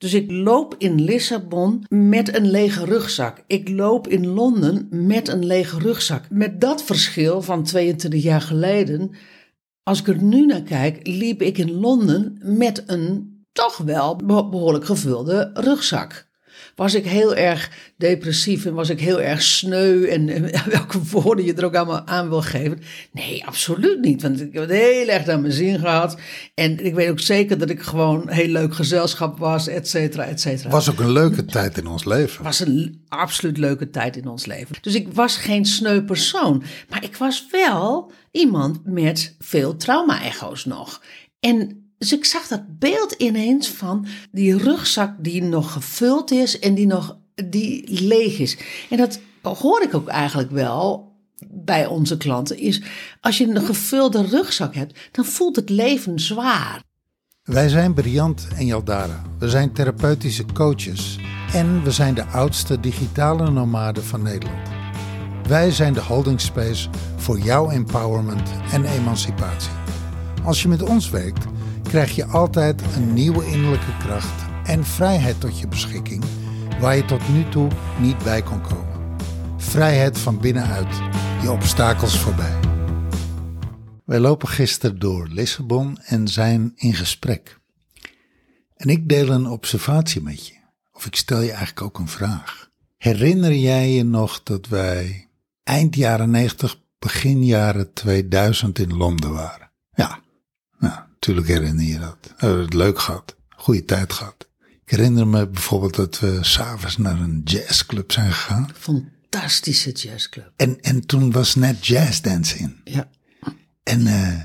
Dus ik loop in Lissabon met een lege rugzak. Ik loop in Londen met een lege rugzak. Met dat verschil van 22 jaar geleden. Als ik er nu naar kijk, liep ik in Londen met een toch wel behoorlijk gevulde rugzak was ik heel erg depressief en was ik heel erg sneu en, welke woorden je er ook allemaal aan wil geven. Nee, absoluut niet, want ik heb het heel erg naar mijn zin gehad. En ik weet ook zeker dat ik gewoon heel leuk gezelschap was, et cetera, et cetera. Was ook een leuke tijd in ons leven. Was een absoluut leuke tijd in ons leven. Dus ik was geen sneu persoon, maar ik was wel iemand met veel trauma-echo's nog. En dus ik zag dat beeld ineens van die rugzak die nog gevuld is en die nog die leeg is. En dat hoor ik ook eigenlijk wel bij onze klanten. Is als je een gevulde rugzak hebt, dan voelt het leven zwaar. Wij zijn Briant en Jaldara. We zijn therapeutische coaches. En we zijn de oudste digitale nomaden van Nederland. Wij zijn de holding space voor jouw empowerment en emancipatie. Als je met ons werkt krijg je altijd een nieuwe innerlijke kracht en vrijheid tot je beschikking waar je tot nu toe niet bij kon komen. Vrijheid van binnenuit, je obstakels voorbij. Wij lopen gisteren door Lissabon en zijn in gesprek. En ik deel een observatie met je, of ik stel je eigenlijk ook een vraag. Herinner jij je nog dat wij eind jaren 90, begin jaren 2000 in Londen waren? Tuurlijk herinner je dat. We hebben het leuk gehad. Goede tijd gehad. Ik herinner me bijvoorbeeld dat we s'avonds naar een jazzclub zijn gegaan. Fantastische jazzclub. En, en toen was net jazzdance in. Ja. En uh,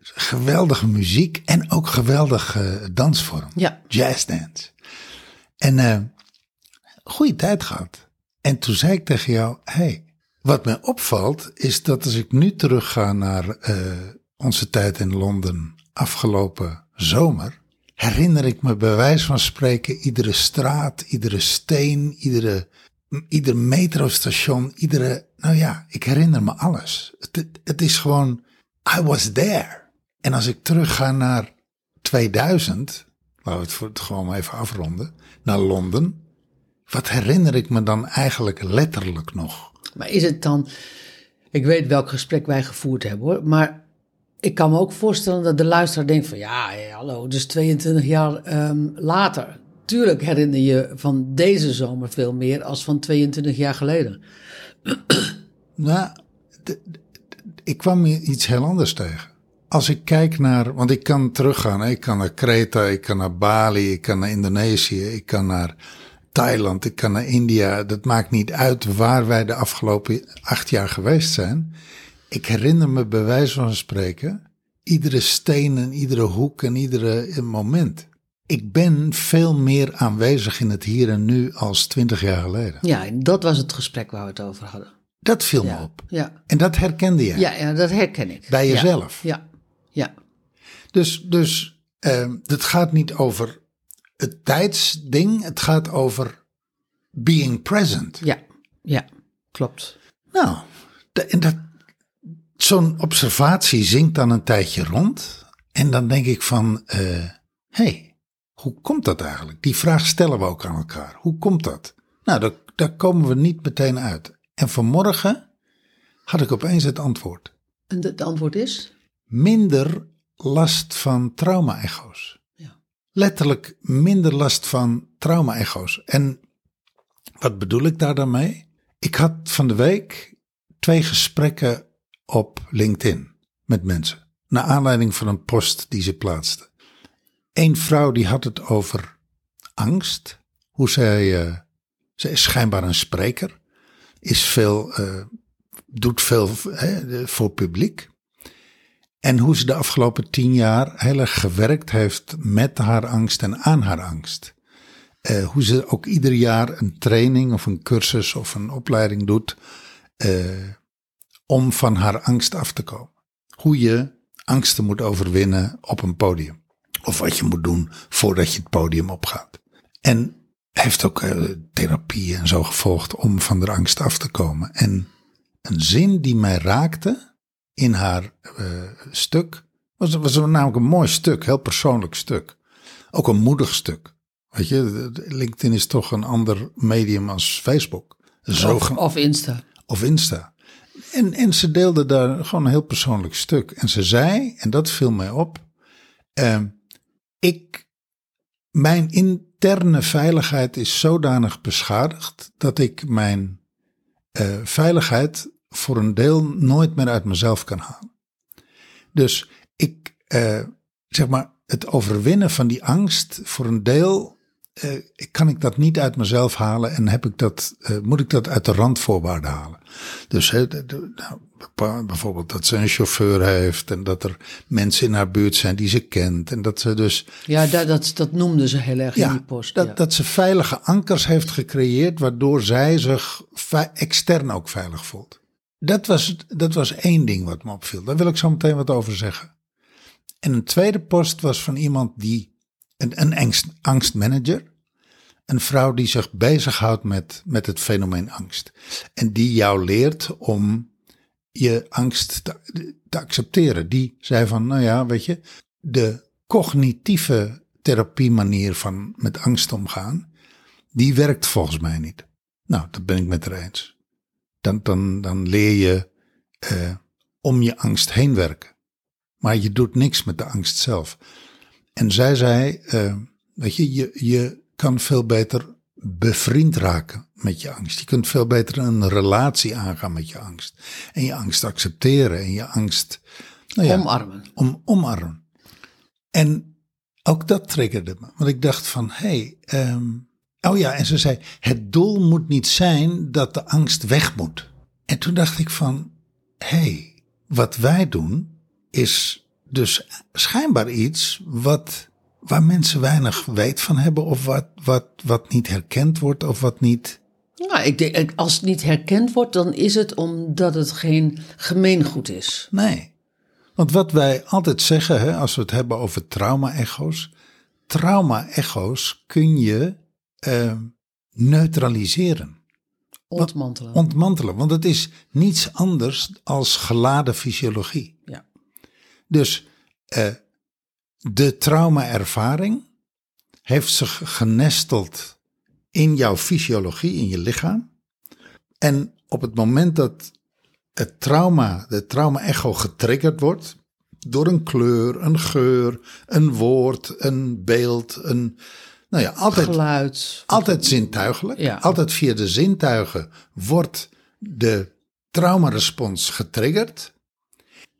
geweldige muziek en ook geweldige dansvorm. Ja. Jazzdance. En uh, goede tijd gehad. En toen zei ik tegen jou, hey, wat mij opvalt is dat als ik nu terugga naar onze tijd in Londen afgelopen zomer herinner ik me bij wijze van spreken iedere straat, iedere steen, iedere, ieder metrostation, iedere, nou ja, ik herinner me alles. Het, het is gewoon, I was there. En als ik terugga naar 2000, laten we het, gewoon even afronden, naar Londen, wat herinner ik me dan eigenlijk letterlijk nog? Maar is het dan, ik weet welk gesprek wij gevoerd hebben hoor, maar ik kan me ook voorstellen dat de luisteraar denkt van ja, hallo, dus 22 jaar um, later. Tuurlijk herinner je van deze zomer veel meer als van 22 jaar geleden. Nou, ik kwam iets heel anders tegen. Als ik kijk naar, want ik kan teruggaan, ik kan naar Kreta, ik kan naar Bali, ik kan naar Indonesië, ik kan naar Thailand, ik kan naar India. Dat maakt niet uit waar wij de afgelopen acht jaar geweest zijn ik herinner me bij wijze van spreken iedere steen en iedere hoek en iedere moment. Ik ben veel meer aanwezig in het hier en nu als twintig jaar geleden. Ja, dat was het gesprek waar we het over hadden. Dat viel me op. Ja. En dat herkende jij. Ja, ja dat herken ik. Bij jezelf. Ja, ja. Dus, dus uh, het gaat niet over het tijdsding, het gaat over being present. Ja, ja, klopt. Nou, en dat, zo'n observatie zinkt dan een tijdje rond. En dan denk ik van, hé, uh, hey, hoe komt dat eigenlijk? Die vraag stellen we ook aan elkaar. Hoe komt dat? Nou, daar, daar komen we niet meteen uit. En vanmorgen had ik opeens het antwoord. En het antwoord is? Minder last van trauma-echo's. Ja. Letterlijk minder last van trauma-echo's. En wat bedoel ik daar dan mee? Ik had van de week twee gesprekken op LinkedIn met mensen. Naar aanleiding van een post die ze plaatste. Een vrouw die had het over angst. Hoe zij, uh, zij is schijnbaar een spreker. Is veel, uh, doet veel voor publiek. En hoe ze de afgelopen tien jaar heel erg gewerkt heeft met haar angst en aan haar angst. Uh, hoe ze ook ieder jaar een training of een cursus of een opleiding doet om van haar angst af te komen. Hoe je angsten moet overwinnen op een podium. Of wat je moet doen voordat je het podium opgaat. En heeft ook uh, therapie en zo gevolgd om van de angst af te komen. En een zin die mij raakte in haar uh, stuk was, was namelijk een mooi stuk, heel persoonlijk stuk. Ook een moedig stuk. Weet je, LinkedIn is toch een ander medium als Facebook. Zo Of, of Insta. of Insta. En, en ze deelde daar gewoon een heel persoonlijk stuk. En ze zei, en dat viel mij op, ehm, ik, mijn interne veiligheid is zodanig beschadigd dat ik mijn eh, veiligheid voor een deel nooit meer uit mezelf kan halen. Dus ik, eh, zeg maar, het overwinnen van die angst voor een deel, eh, kan ik dat niet uit mezelf halen en heb ik dat, eh, moet ik dat uit de randvoorwaarden halen. Dus hè, de- de- nou, bijvoorbeeld dat ze een chauffeur heeft en dat er mensen in haar buurt zijn die ze kent en dat ze dus Ja, dat, dat, dat noemden ze heel erg in die post. dat, ja. dat ze veilige ankers heeft gecreëerd, waardoor zij zich extern ook veilig voelt. Dat was, dat was één ding wat me opviel. Daar wil ik zo meteen wat over zeggen. En een tweede post was van iemand die, een, angst, angstmanager. Een vrouw die zich bezighoudt met, met het fenomeen angst. En die jou leert om je angst te, te accepteren. Die zei van, nou ja, weet je, de cognitieve therapiemanier van met angst omgaan, die werkt volgens mij niet. Nou, dat ben ik met haar eens. Dan, dan, dan leer je eh, om je angst heen werken. Maar je doet niks met de angst zelf. En zij zei, eh, weet je, je, je kan veel beter bevriend raken met je angst. Je kunt veel beter een relatie aangaan met je angst. En je angst accepteren en je angst nou ja, Omarmen. om, omarmen. En ook dat triggerde me. Want ik dacht van, hé, hey, ehm, oh ja, en ze zei, het doel moet niet zijn dat de angst weg moet. En toen dacht ik van, hé, hey, wat wij doen is dus schijnbaar iets wat, waar mensen weinig weet van hebben of wat, wat, wat niet herkend wordt of wat niet... Nou, ik denk, als het niet herkend wordt, dan is het omdat het geen gemeengoed is. Nee. Want wat wij altijd zeggen, hè, als we het hebben over trauma-echo's. Trauma-echo's kun je eh, neutraliseren, Ontmantelen. ontmantelen. Want het is niets anders als geladen fysiologie. Dus eh, de trauma-ervaring heeft zich genesteld in jouw fysiologie, in je lichaam. En op het moment dat het trauma, de trauma-echo getriggerd wordt door een kleur, een geur, een woord, een beeld, een, nou ja, altijd, Geluid. altijd zintuigelijk. Ja. Altijd via de zintuigen wordt de traumarespons getriggerd.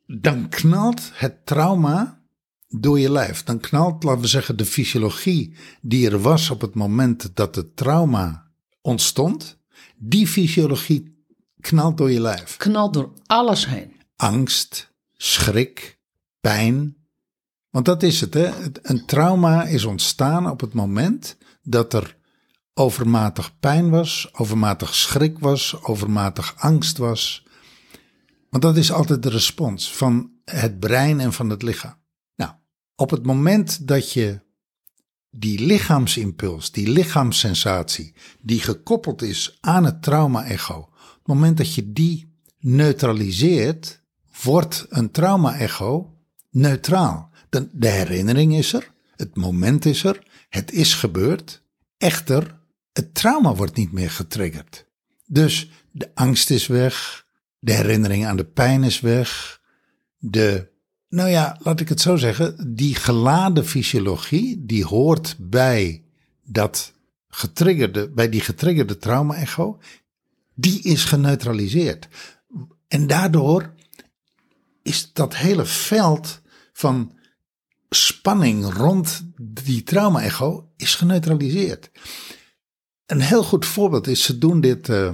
Dan knalt het trauma door je lijf. Dan knalt, laten we zeggen, de fysiologie die er was op het moment dat het trauma ontstond. Die fysiologie knalt door je lijf. Knalt door alles heen. Angst, schrik, pijn. Want dat is het, hè? Een trauma is ontstaan op het moment dat er overmatig pijn was, overmatig schrik was, overmatig angst was. Want dat is altijd de respons van het brein en van het lichaam. Nou, op het moment dat je die lichaamsimpuls, die lichaamssensatie, die gekoppeld is aan het trauma-echo, op het moment dat je die neutraliseert, wordt een trauma-echo neutraal. De, de herinnering is er, het moment is er, het is gebeurd. Echter, het trauma wordt niet meer getriggerd. Dus de angst is weg, de herinnering aan de pijn is weg, de, nou ja, laat ik het zo zeggen, die geladen fysiologie, die hoort bij dat getriggerde, bij die getriggerde trauma-echo, die is geneutraliseerd. En daardoor is dat hele veld van spanning rond die trauma-echo is geneutraliseerd. Een heel goed voorbeeld is, ze doen dit uh,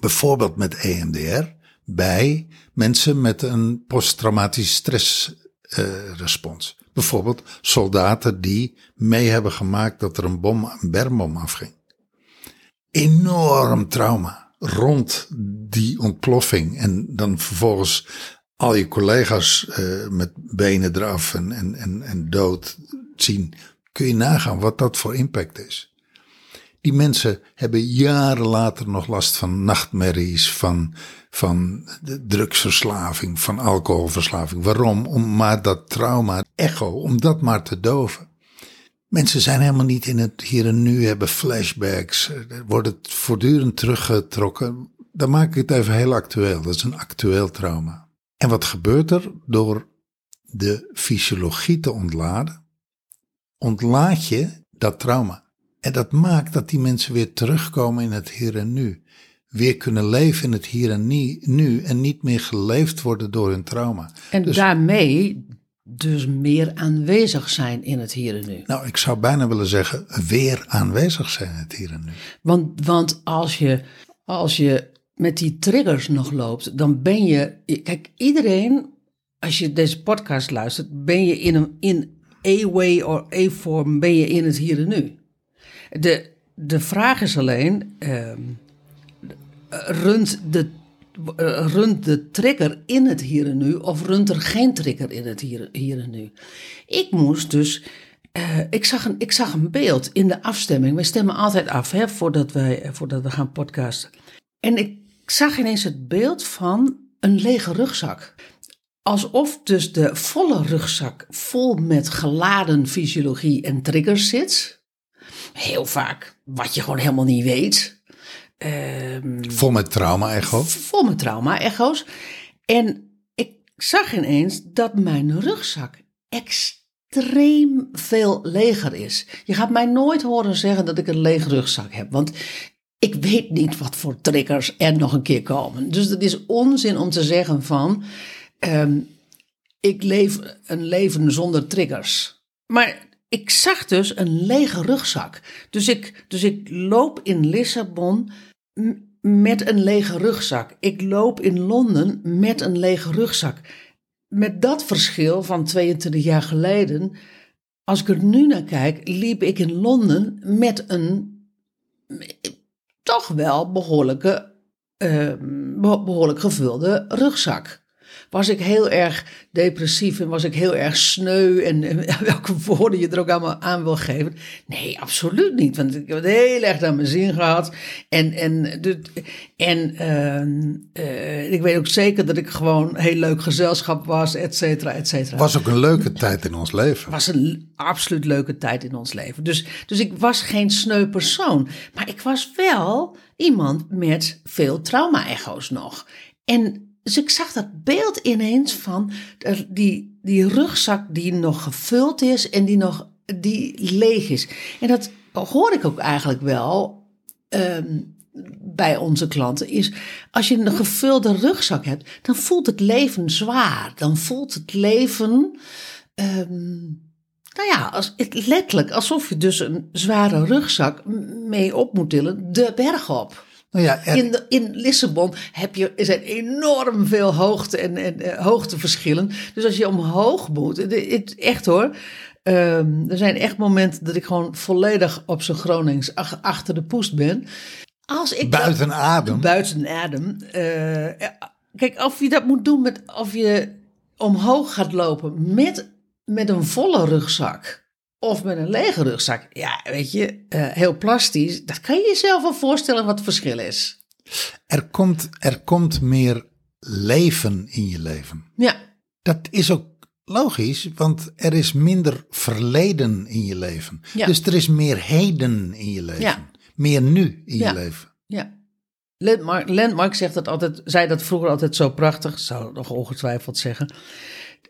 bijvoorbeeld met EMDR bij mensen met een posttraumatische stressrespons. Uh, bijvoorbeeld soldaten die mee hebben gemaakt dat er een bom, een bermbom afging. Enorm trauma rond die ontploffing en dan vervolgens al je collega's uh, met benen eraf en, en, en dood zien. Kun je nagaan wat dat voor impact is. Die mensen hebben jaren later nog last van nachtmerries, van, van drugsverslaving, van alcoholverslaving. Waarom? Om maar dat trauma, echo, om dat maar te doven. Mensen zijn helemaal niet in het hier en nu, hebben flashbacks, wordt het voortdurend teruggetrokken. Dan maak ik het even heel actueel. Dat is een actueel trauma. En wat gebeurt er door de fysiologie te ontladen? Ontlaat je dat trauma. En dat maakt dat die mensen weer terugkomen in het hier en nu. Weer kunnen leven in het hier en nu en niet meer geleefd worden door hun trauma. En dus, daarmee dus meer aanwezig zijn in het hier en nu. Nou, ik zou bijna willen zeggen, weer aanwezig zijn in het hier en nu. Want, want als, je, als je met die triggers nog loopt, dan ben je. Kijk, iedereen, als je deze podcast luistert, ben je in een in A-way of A-vorm, ben je in het hier en nu. De, de vraag is alleen, uh, runt, de, uh, runt de trigger in het hier en nu of runt er geen trigger in het hier, hier en nu? Ik moest dus, uh, ik, zag een, ik zag een beeld in de afstemming. We stemmen altijd af hè, voordat, wij, voordat we gaan podcasten. En ik zag ineens het beeld van een lege rugzak. Alsof dus de volle rugzak vol met geladen fysiologie en triggers zit heel vaak wat je gewoon helemaal niet weet. Um, vol met trauma-echo's? Vol met trauma-echo's. En ik zag ineens dat mijn rugzak extreem veel leger is. Je gaat mij nooit horen zeggen dat ik een lege rugzak heb. Want ik weet niet wat voor triggers er nog een keer komen. Dus het is onzin om te zeggen van... Um, ik leef een leven zonder triggers. Maar ik zag dus een lege rugzak. Dus ik, dus ik loop in Lissabon met een lege rugzak. Ik loop in Londen met een lege rugzak. Met dat verschil van 22 jaar geleden, als ik er nu naar kijk, liep ik in Londen met een toch wel behoorlijke, uh, behoorlijk gevulde rugzak was ik heel erg depressief en was ik heel erg sneu en, welke woorden je er ook allemaal aan wil geven. Nee, absoluut niet, want ik heb het heel erg naar mijn zin gehad. En, en, de, en uh, ik weet ook zeker dat ik gewoon heel leuk gezelschap was, et cetera, et cetera. Was ook een leuke tijd in ons leven. Was een absoluut leuke tijd in ons leven. Dus, dus ik was geen sneu persoon, maar ik was wel iemand met veel trauma-echo's nog. En dus ik zag dat beeld ineens van die, die rugzak die nog gevuld is en die nog die leeg is. En dat hoor ik ook eigenlijk wel ehm, bij onze klanten. Is als je een gevulde rugzak hebt, dan voelt het leven zwaar. Dan voelt het leven. Um, nou ja, als, letterlijk alsof je dus een zware rugzak mee op moet tillen, de berg op. Nou ja, in, in Lissabon heb je, er zijn enorm veel hoogte en, en uh, hoogteverschillen. Dus als je omhoog moet, het, echt hoor. Um, er zijn echt momenten dat ik gewoon volledig op zijn Gronings ach, achter de poest ben. Als ik buiten adem. Buiten adem. Uh, kijk, of je dat moet doen met of je omhoog gaat lopen met, met een volle rugzak of met een lege rugzak. Ja, weet je, uh, heel plastisch. Dat kan je jezelf wel voorstellen wat het verschil is. Er komt, er komt meer leven in je leven. Ja. Dat is ook logisch, want er is minder verleden in je leven. Ja. Dus er is meer heden in je leven. Ja. Meer nu in je leven. Ja. Landmark, Landmark zegt dat altijd, zei dat vroeger altijd zo prachtig, zou het nog ongetwijfeld zeggen.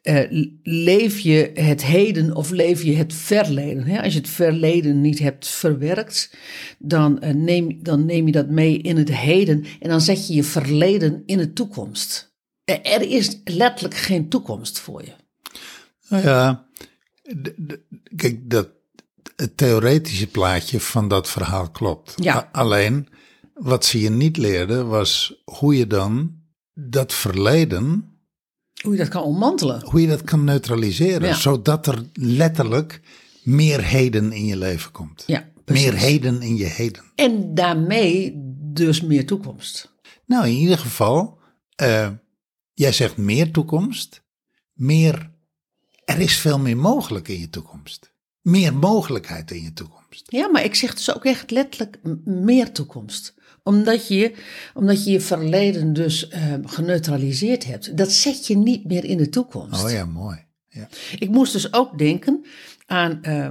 Uh, leef je het heden of leef je het verleden? Als je het verleden niet hebt verwerkt, dan, uh, neem, dan neem je dat mee in het heden en dan zet je je verleden in de toekomst. Er is letterlijk geen toekomst voor je. Nou ja, kijk, dat, het theoretische plaatje van dat verhaal klopt. Ja. Alleen, wat ze je niet leerden was hoe je dan dat verleden hoe je dat kan ommantelen. Hoe je dat kan neutraliseren, zodat er letterlijk meer heden in je leven komt. Ja, meer heden in je heden. En daarmee dus meer toekomst. Nou, in ieder geval, uh, jij zegt meer toekomst, meer, er is veel meer mogelijk in je toekomst. Meer mogelijkheid in je toekomst. Ja, maar ik zeg dus ook echt letterlijk meer toekomst omdat je omdat je, je verleden dus uh, geneutraliseerd hebt. Dat zet je niet meer in de toekomst. Oh ja, mooi. Ja. Ik moest dus ook denken aan, uh,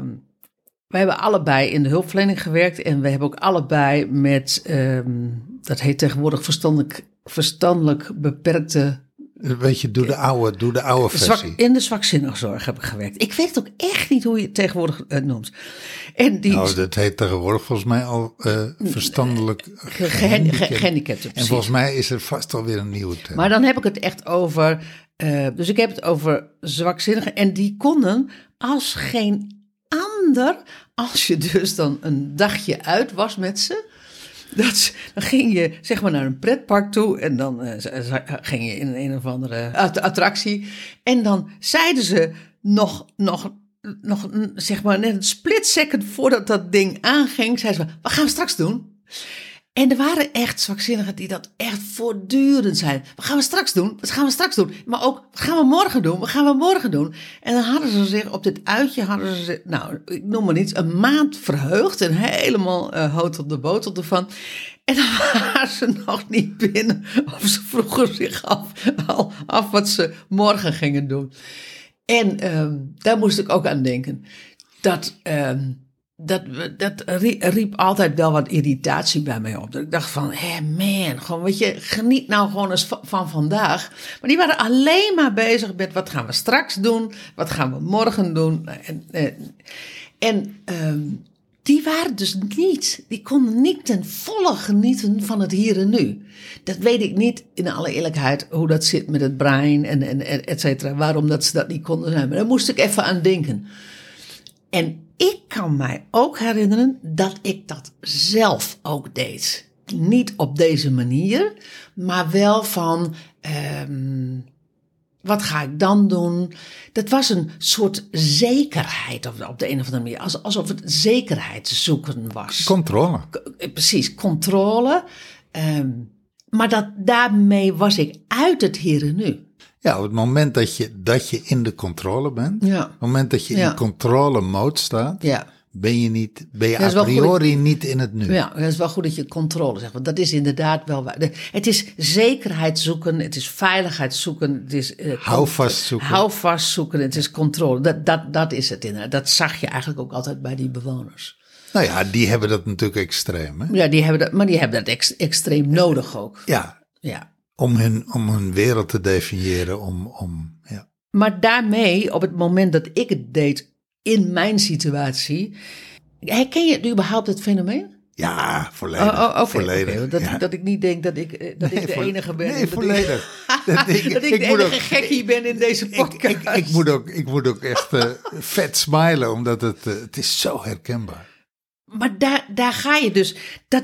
wij hebben allebei in de hulpverlening gewerkt en we hebben ook allebei met, ehm, dat heet tegenwoordig verstandelijk, verstandelijk beperkte Weet je, doe de oude, doe de oude zwak, versie. in de zwakzinnige zorg heb ik gewerkt. Ik weet ook echt niet hoe je het tegenwoordig eh, noemt. En die Nou, dat heet tegenwoordig volgens mij al eh, verstandelijk ge- ge- gehandicapt. ge- gehandicapten, En volgens mij is er vast alweer een nieuwe term. Maar dan heb ik het echt over. eh, dus ik heb het over zwakzinnigen. En die konden als geen ander. Als je dus dan een dagje uit was met ze. Dat, dan ging je zeg maar naar een pretpark toe. En dan z- ging je in een, of andere att- attractie. En dan zeiden ze nog. nog nog zeg maar net een split second voordat dat ding aanging, zeiden ze: Wat gaan we straks doen? En er waren echt zwakzinnigen die dat echt voortdurend zeiden. Wat gaan we straks doen? Wat gaan we straks doen? Maar ook, wat gaan we morgen doen? Wat gaan we morgen doen? En dan hadden ze zich op dit uitje, hadden ze zich, nou, ik noem maar iets, een maand verheugd. En helemaal eh hout op de botel ervan. En dan waren ze nog niet binnen. Of ze vroegen zich af, al af wat ze morgen gingen doen. En ehm, daar moest ik ook aan denken. Dat, ehm, dat, dat rie- riep altijd wel wat irritatie bij mij op. Dat ik dacht van, hé man, gewoon, weet je, geniet nou gewoon eens va- van vandaag. Maar die waren alleen maar bezig met wat gaan we straks doen, wat gaan we morgen doen. En, en, en ehm, die waren dus niet, die konden niet ten volle genieten van het hier en nu. Dat weet ik niet in alle eerlijkheid hoe dat zit met het brein en en et cetera. Waarom dat ze dat niet konden zijn. Maar daar moest ik even aan denken. En ik kan mij ook herinneren dat ik dat zelf ook deed. Niet op deze manier, maar wel van. ehm, wat ga ik dan doen? Dat was een soort zekerheid op de, op de een of andere manier. Als- Alsof het zekerheid zoeken was. Controle. Eh, Precies, controle. Ehm, maar dat, daarmee was ik uit het hier en nu. Ja, op het moment dat je, dat je in de controle bent, Ja. op het moment dat je Ja. in controle mode staat, Ja. ben je, niet, ben je dat a priori niet in het nu. Ja, het is wel goed dat je controle zegt. Want dat is inderdaad wel waar. Het is zekerheid zoeken, het is veiligheid zoeken, het is. eh, Houvast zoeken. Houvast zoeken, het is controle. Dat, dat, dat is het inderdaad. Dat zag je eigenlijk ook altijd bij die bewoners. Nou ja, die hebben dat natuurlijk extreem. Hè? Ja, die hebben dat, maar die hebben dat ex- extreem nodig ook. Ja, Ja. Om hun, om hun wereld te definiëren. Om, om, ja. Maar daarmee, op het moment dat ik het deed in mijn situatie. Herken je überhaupt het fenomeen? ja, volledig. Oh, oh, volledig. dat, ja. dat ik niet denk dat ik, eh, dat ik de enige ben. Nee, volledig. Dat ik, dat ik, ik de enige ook- gekkie ben in deze podcast. ik, ik, moet ook, ik moet ook echt eh, vet smilen, omdat het, eh, het is zo herkenbaar. Maar daar, daar ga je dus. Dat,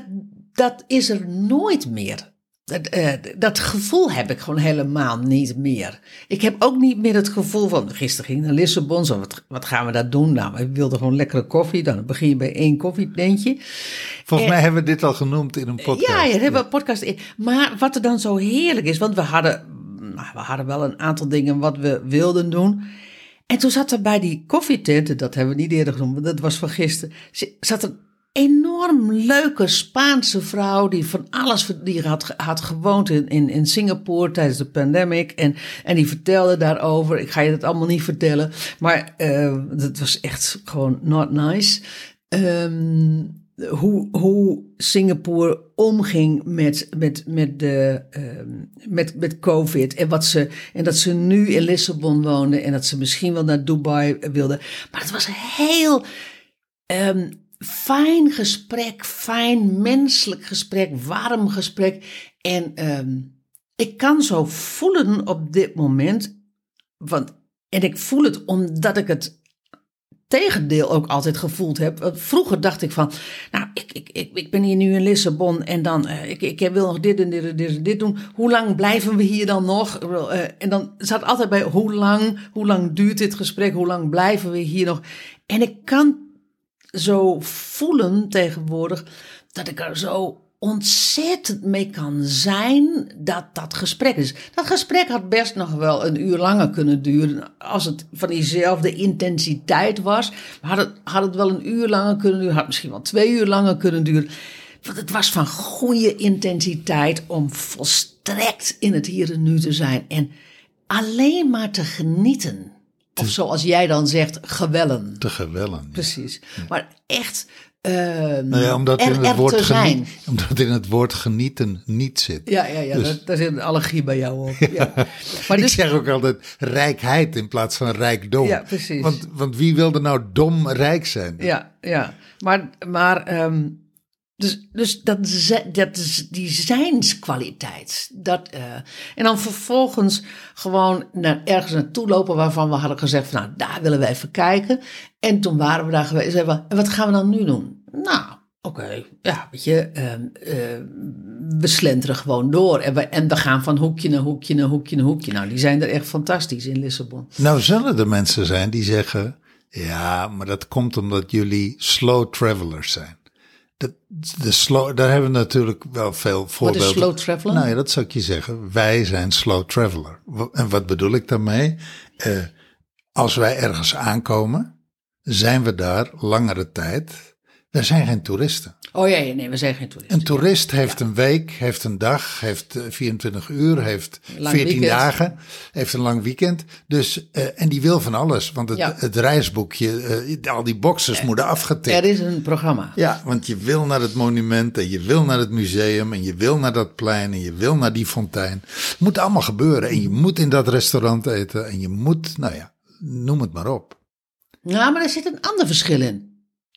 dat is er nooit meer. Dat, eh, dat gevoel heb ik gewoon helemaal niet meer. Ik heb ook niet meer het gevoel van. Gisteren ging ik naar Lissabon. Zo, wat, wat gaan we daar doen? Nou, we wilden gewoon lekkere koffie. Dan begin je bij één koffietentje. Volgens mij hebben we dit al genoemd in een podcast. Ja, ja, hebben we een podcast in. Maar wat er dan zo heerlijk is, want we hadden, nou, we hadden wel een aantal dingen wat we wilden doen. En toen zat er bij die koffietenten, dat hebben we niet eerder genoemd, dat was van gisteren, zat een enorm leuke Spaanse vrouw die van alles, die had, had gewoond in, in, in Singapore tijdens de pandemic. En, en die vertelde daarover, ik ga je dat allemaal niet vertellen, maar eh dat was echt gewoon not nice. Ehm, hoe, hoe Singapore omging met, met, met, de, ehm, met, met COVID. En, wat ze, en dat ze nu in Lissabon woonde en dat ze misschien wel naar Dubai wilde. Maar het was heel fijn gesprek, fijn menselijk gesprek, warm gesprek. En ehm, ik kan zo voelen op dit moment. Want, en ik voel het omdat ik het tegendeel ook altijd gevoeld heb. Vroeger dacht ik van, nou, ik, ik, ik, ik ben hier nu in Lissabon en dan, eh, ik, ik wil nog dit en dit en dit en dit doen. Hoe lang blijven we hier dan nog? Eh, en dan zat altijd bij, hoe lang, hoe lang duurt dit gesprek? Hoe lang blijven we hier nog? En ik kan zo voelen tegenwoordig dat ik er zo ontzettend mee kan zijn dat dat gesprek is. Dat gesprek had best nog wel een uur langer kunnen duren als het van diezelfde intensiteit was. Had het, had het wel een uur langer kunnen duren, had misschien wel twee uur langer kunnen duren. Want het was van goede intensiteit om volstrekt in het hier en nu te zijn en alleen maar te genieten. Of zoals jij dan zegt, gewellen. te gewellen. ja. Precies. Maar echt eh, Nou ja, omdat, er, in het woord te zijn. geniet, omdat in het woord genieten niet zit. Ja, ja, ja Dus- daar, daar zit een allergie bij jou op. Ja. Maar Ik dus, zeg ook altijd rijkheid in plaats van rijkdom. Ja, precies. Want, want wie wilde nou dom rijk zijn? ja, ja. Maar, maar ehm, dus, dus dat, dat is die zijnskwaliteit. Dat, eh, en dan vervolgens gewoon naar, ergens naartoe lopen waarvan we hadden gezegd van nou, daar willen we even kijken. En toen waren we daar geweest. en we, wat gaan we dan nu doen? Nou, oké, ja, weet je, ehm, eh, we slenteren gewoon door. En we, en we gaan van hoekje naar hoekje naar hoekje naar hoekje. Nou, die zijn er echt fantastisch in Lissabon. Nou zullen er mensen zijn die zeggen... ja, maar dat komt omdat jullie slow travelers zijn. De, de slow, daar hebben we natuurlijk wel veel Wat voorbeelden. is slow traveler? Nou ja, dat zou ik je zeggen. Wij zijn slow traveler. En wat bedoel ik daarmee? Eh, als wij ergens aankomen, zijn we daar langere tijd. Wij zijn geen toeristen. Oh ja, nee, we zijn geen toeristen. Een toerist heeft een week, heeft een dag, heeft eh, 24 uur, heeft Lang 14 weekend. dagen, heeft een lang weekend. Dus, eh, en die wil van alles, want het, Ja. het reisboekje, eh, al die boxes moeten afgetikt. Er is een programma. Ja, want je wil naar het monument en je wil naar het museum en je wil naar dat plein en je wil naar die fontein. Moet allemaal gebeuren en je moet in dat restaurant eten en je moet, nou ja, noem het maar op. Nou, maar er zit een ander verschil in.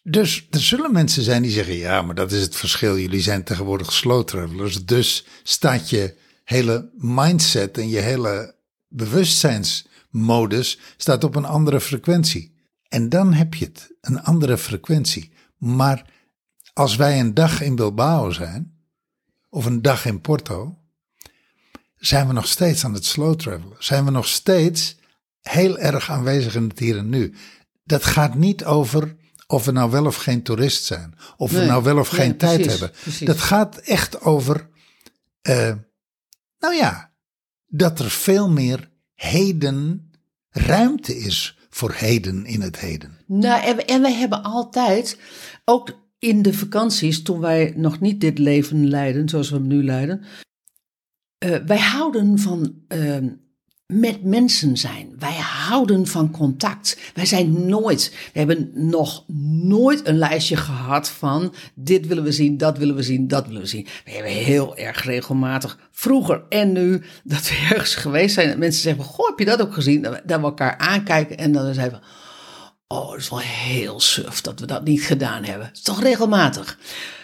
Dus er zullen mensen zijn die zeggen: ja, maar dat is het verschil. Jullie zijn tegenwoordig slow travelers. Dus staat je hele mindset en je hele bewustzijnsmodus staat op een andere frequentie. En dan heb je het, een andere frequentie. Maar als wij een dag in Bilbao zijn, of een dag in Porto, zijn we nog steeds aan het slow travelen. Zijn we nog steeds heel erg aanwezig in het hier en nu. Dat gaat niet over of we nou wel of geen toerist zijn. Of we nou wel of nee, geen tijd hebben. precies. Dat gaat echt over, eh, nou ja, dat er veel meer heden ruimte is voor heden in het heden. Nou, en, we- en wij hebben altijd, ook in de vakanties, toen wij nog niet dit leven leiden zoals we hem nu leiden, eh, wij houden van eh, met mensen zijn. Wij houden van contact. Wij zijn nooit, we hebben nog nooit een lijstje gehad van dit willen we zien, dat willen we zien, dat willen we zien. We hebben heel erg regelmatig, vroeger en nu, dat we ergens geweest zijn. En mensen zeggen, goh, heb je dat ook gezien? Dat dat we elkaar aankijken en dan zeggen we, Oh, dat is wel heel suf dat we dat niet gedaan hebben. Het is toch regelmatig.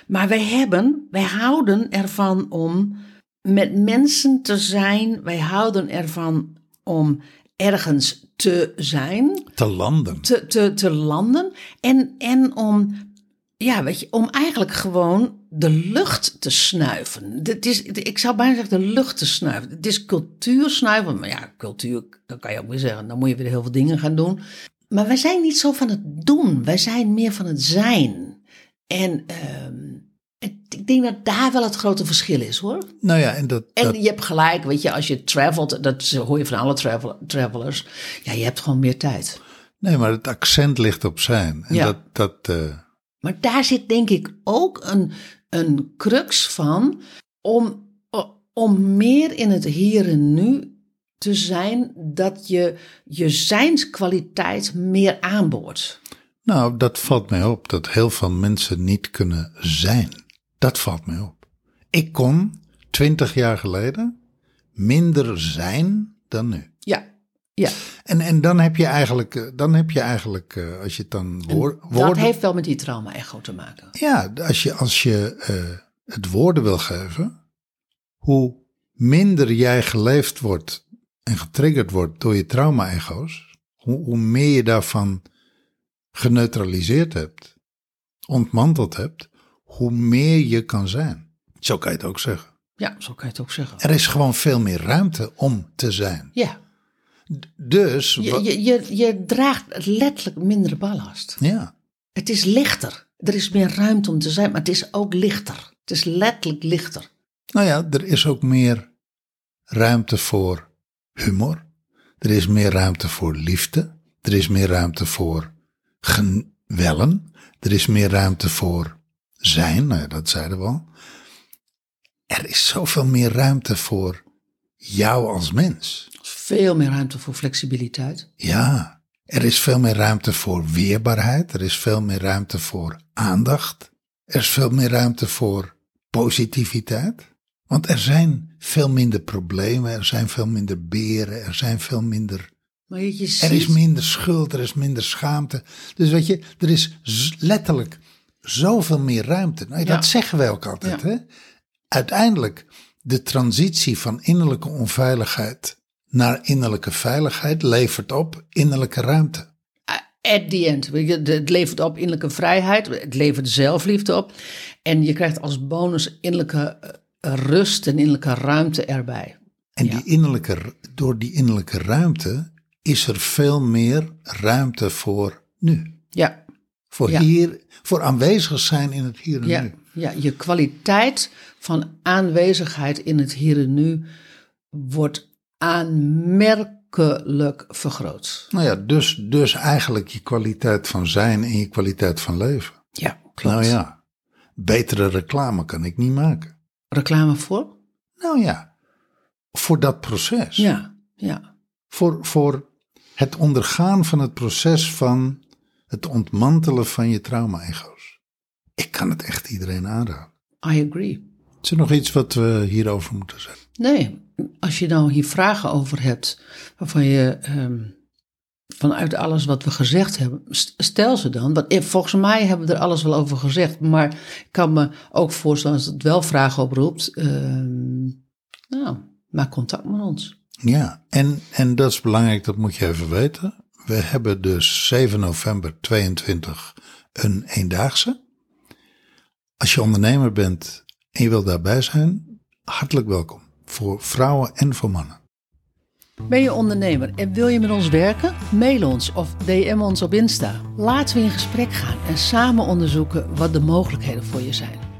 Maar wij hebben, wij houden ervan om met mensen te zijn. Wij houden ervan om ergens te zijn, Te landen. te, te, te landen. En, en om, ja, weet je, om eigenlijk gewoon de lucht te snuiven. Het is, ik zou bijna zeggen de lucht te snuiven. Het is cultuur snuiven. Maar ja, cultuur, dan kan je ook weer zeggen, dan moet je weer heel veel dingen gaan doen. Maar wij zijn niet zo van het doen. Wij zijn meer van het zijn. En ehm, ik denk dat daar wel het grote verschil is hoor. Nou ja, en dat, En dat je hebt gelijk, weet je, als je travelt, dat hoor je van alle travel, travelers. Ja, je hebt gewoon meer tijd. nee, maar het accent ligt op zijn. En Ja. dat, dat eh, Maar daar zit denk ik ook een, een crux van om, om meer in het hier en nu te zijn, dat je je zijnskwaliteit meer aanboort. Nou, dat valt mij op dat heel veel mensen niet kunnen zijn. Dat valt mij op. Ik kon twintig jaar geleden minder zijn dan nu. Ja, ja. En, en dan heb je eigenlijk, eh, dan heb je eigenlijk, eh, als je het dan woor- Dat woorden. heeft wel met die trauma-echo te maken. Ja, als je, als je eh, het woorden wil geven, hoe minder jij geleefd wordt en getriggerd wordt door je trauma-echo's, hoe, hoe meer je daarvan geneutraliseerd hebt, ontmanteld hebt, hoe meer je kan zijn. Zo kan je het ook zeggen. Ja, zo kan je het ook zeggen. Er is gewoon veel meer ruimte om te zijn. Ja, Dus, je, je, je draagt letterlijk minder ballast. ja, Het is lichter. Er is meer ruimte om te zijn, maar het is ook lichter. Het is letterlijk lichter. nou ja, er is ook meer ruimte voor humor. Er is meer ruimte voor liefde. Er is meer ruimte voor gewellen. Er is meer ruimte voor zijn. Nou ja, dat zeiden we al. Er is zoveel meer ruimte voor jou als mens. Veel meer ruimte voor flexibiliteit. Ja, Er is veel meer ruimte voor weerbaarheid. Er is veel meer ruimte voor aandacht. Er is veel meer ruimte voor positiviteit. Want er zijn veel minder problemen, er zijn veel minder beren, er zijn veel minder. Maar je ziet... Er is minder schuld, er is minder schaamte. Dus weet je, er is letterlijk zoveel meer ruimte. Nou, dat zeggen wij ook altijd. Hè? Uiteindelijk, de transitie van innerlijke onveiligheid naar innerlijke veiligheid levert op innerlijke ruimte. At the end. Het levert op innerlijke vrijheid, het levert zelfliefde op. En je krijgt als bonus innerlijke eh, rust en innerlijke ruimte erbij. En die innerlijke, door die innerlijke ruimte is er veel meer ruimte voor nu. Ja. Voor hier, voor aanwezig zijn in het hier en ja. nu. Ja, je kwaliteit van aanwezigheid in het hier en nu wordt aanmerkelijk vergroot. Nou ja, dus, dus eigenlijk je kwaliteit van zijn en je kwaliteit van leven. Ja, klopt. Nou ja, betere reclame kan ik niet maken. Reclame voor? Nou ja, voor dat proces. Ja, ja. Voor, voor het ondergaan van het proces van het ontmantelen van je trauma-ego's. Ik kan het echt iedereen aanraden. I agree. Is er nog iets wat we hierover moeten zeggen? Nee, als je nou hier vragen over hebt, waarvan je ehm, vanuit alles wat we gezegd hebben, stel ze dan. Want volgens mij hebben we er alles wel over gezegd, maar ik kan me ook voorstellen dat het wel vragen oproept. Ehm, nou, maak contact met ons. Ja, en, en dat is belangrijk, dat moet je even weten. We hebben dus 7 november 22 een eendaagse. Als je ondernemer bent en je wilt daarbij zijn, hartelijk welkom. Voor vrouwen en voor mannen. Ben je ondernemer en wil je met ons werken? Mail ons of DM ons op Insta. Laten we in gesprek gaan en samen onderzoeken wat de mogelijkheden voor je zijn.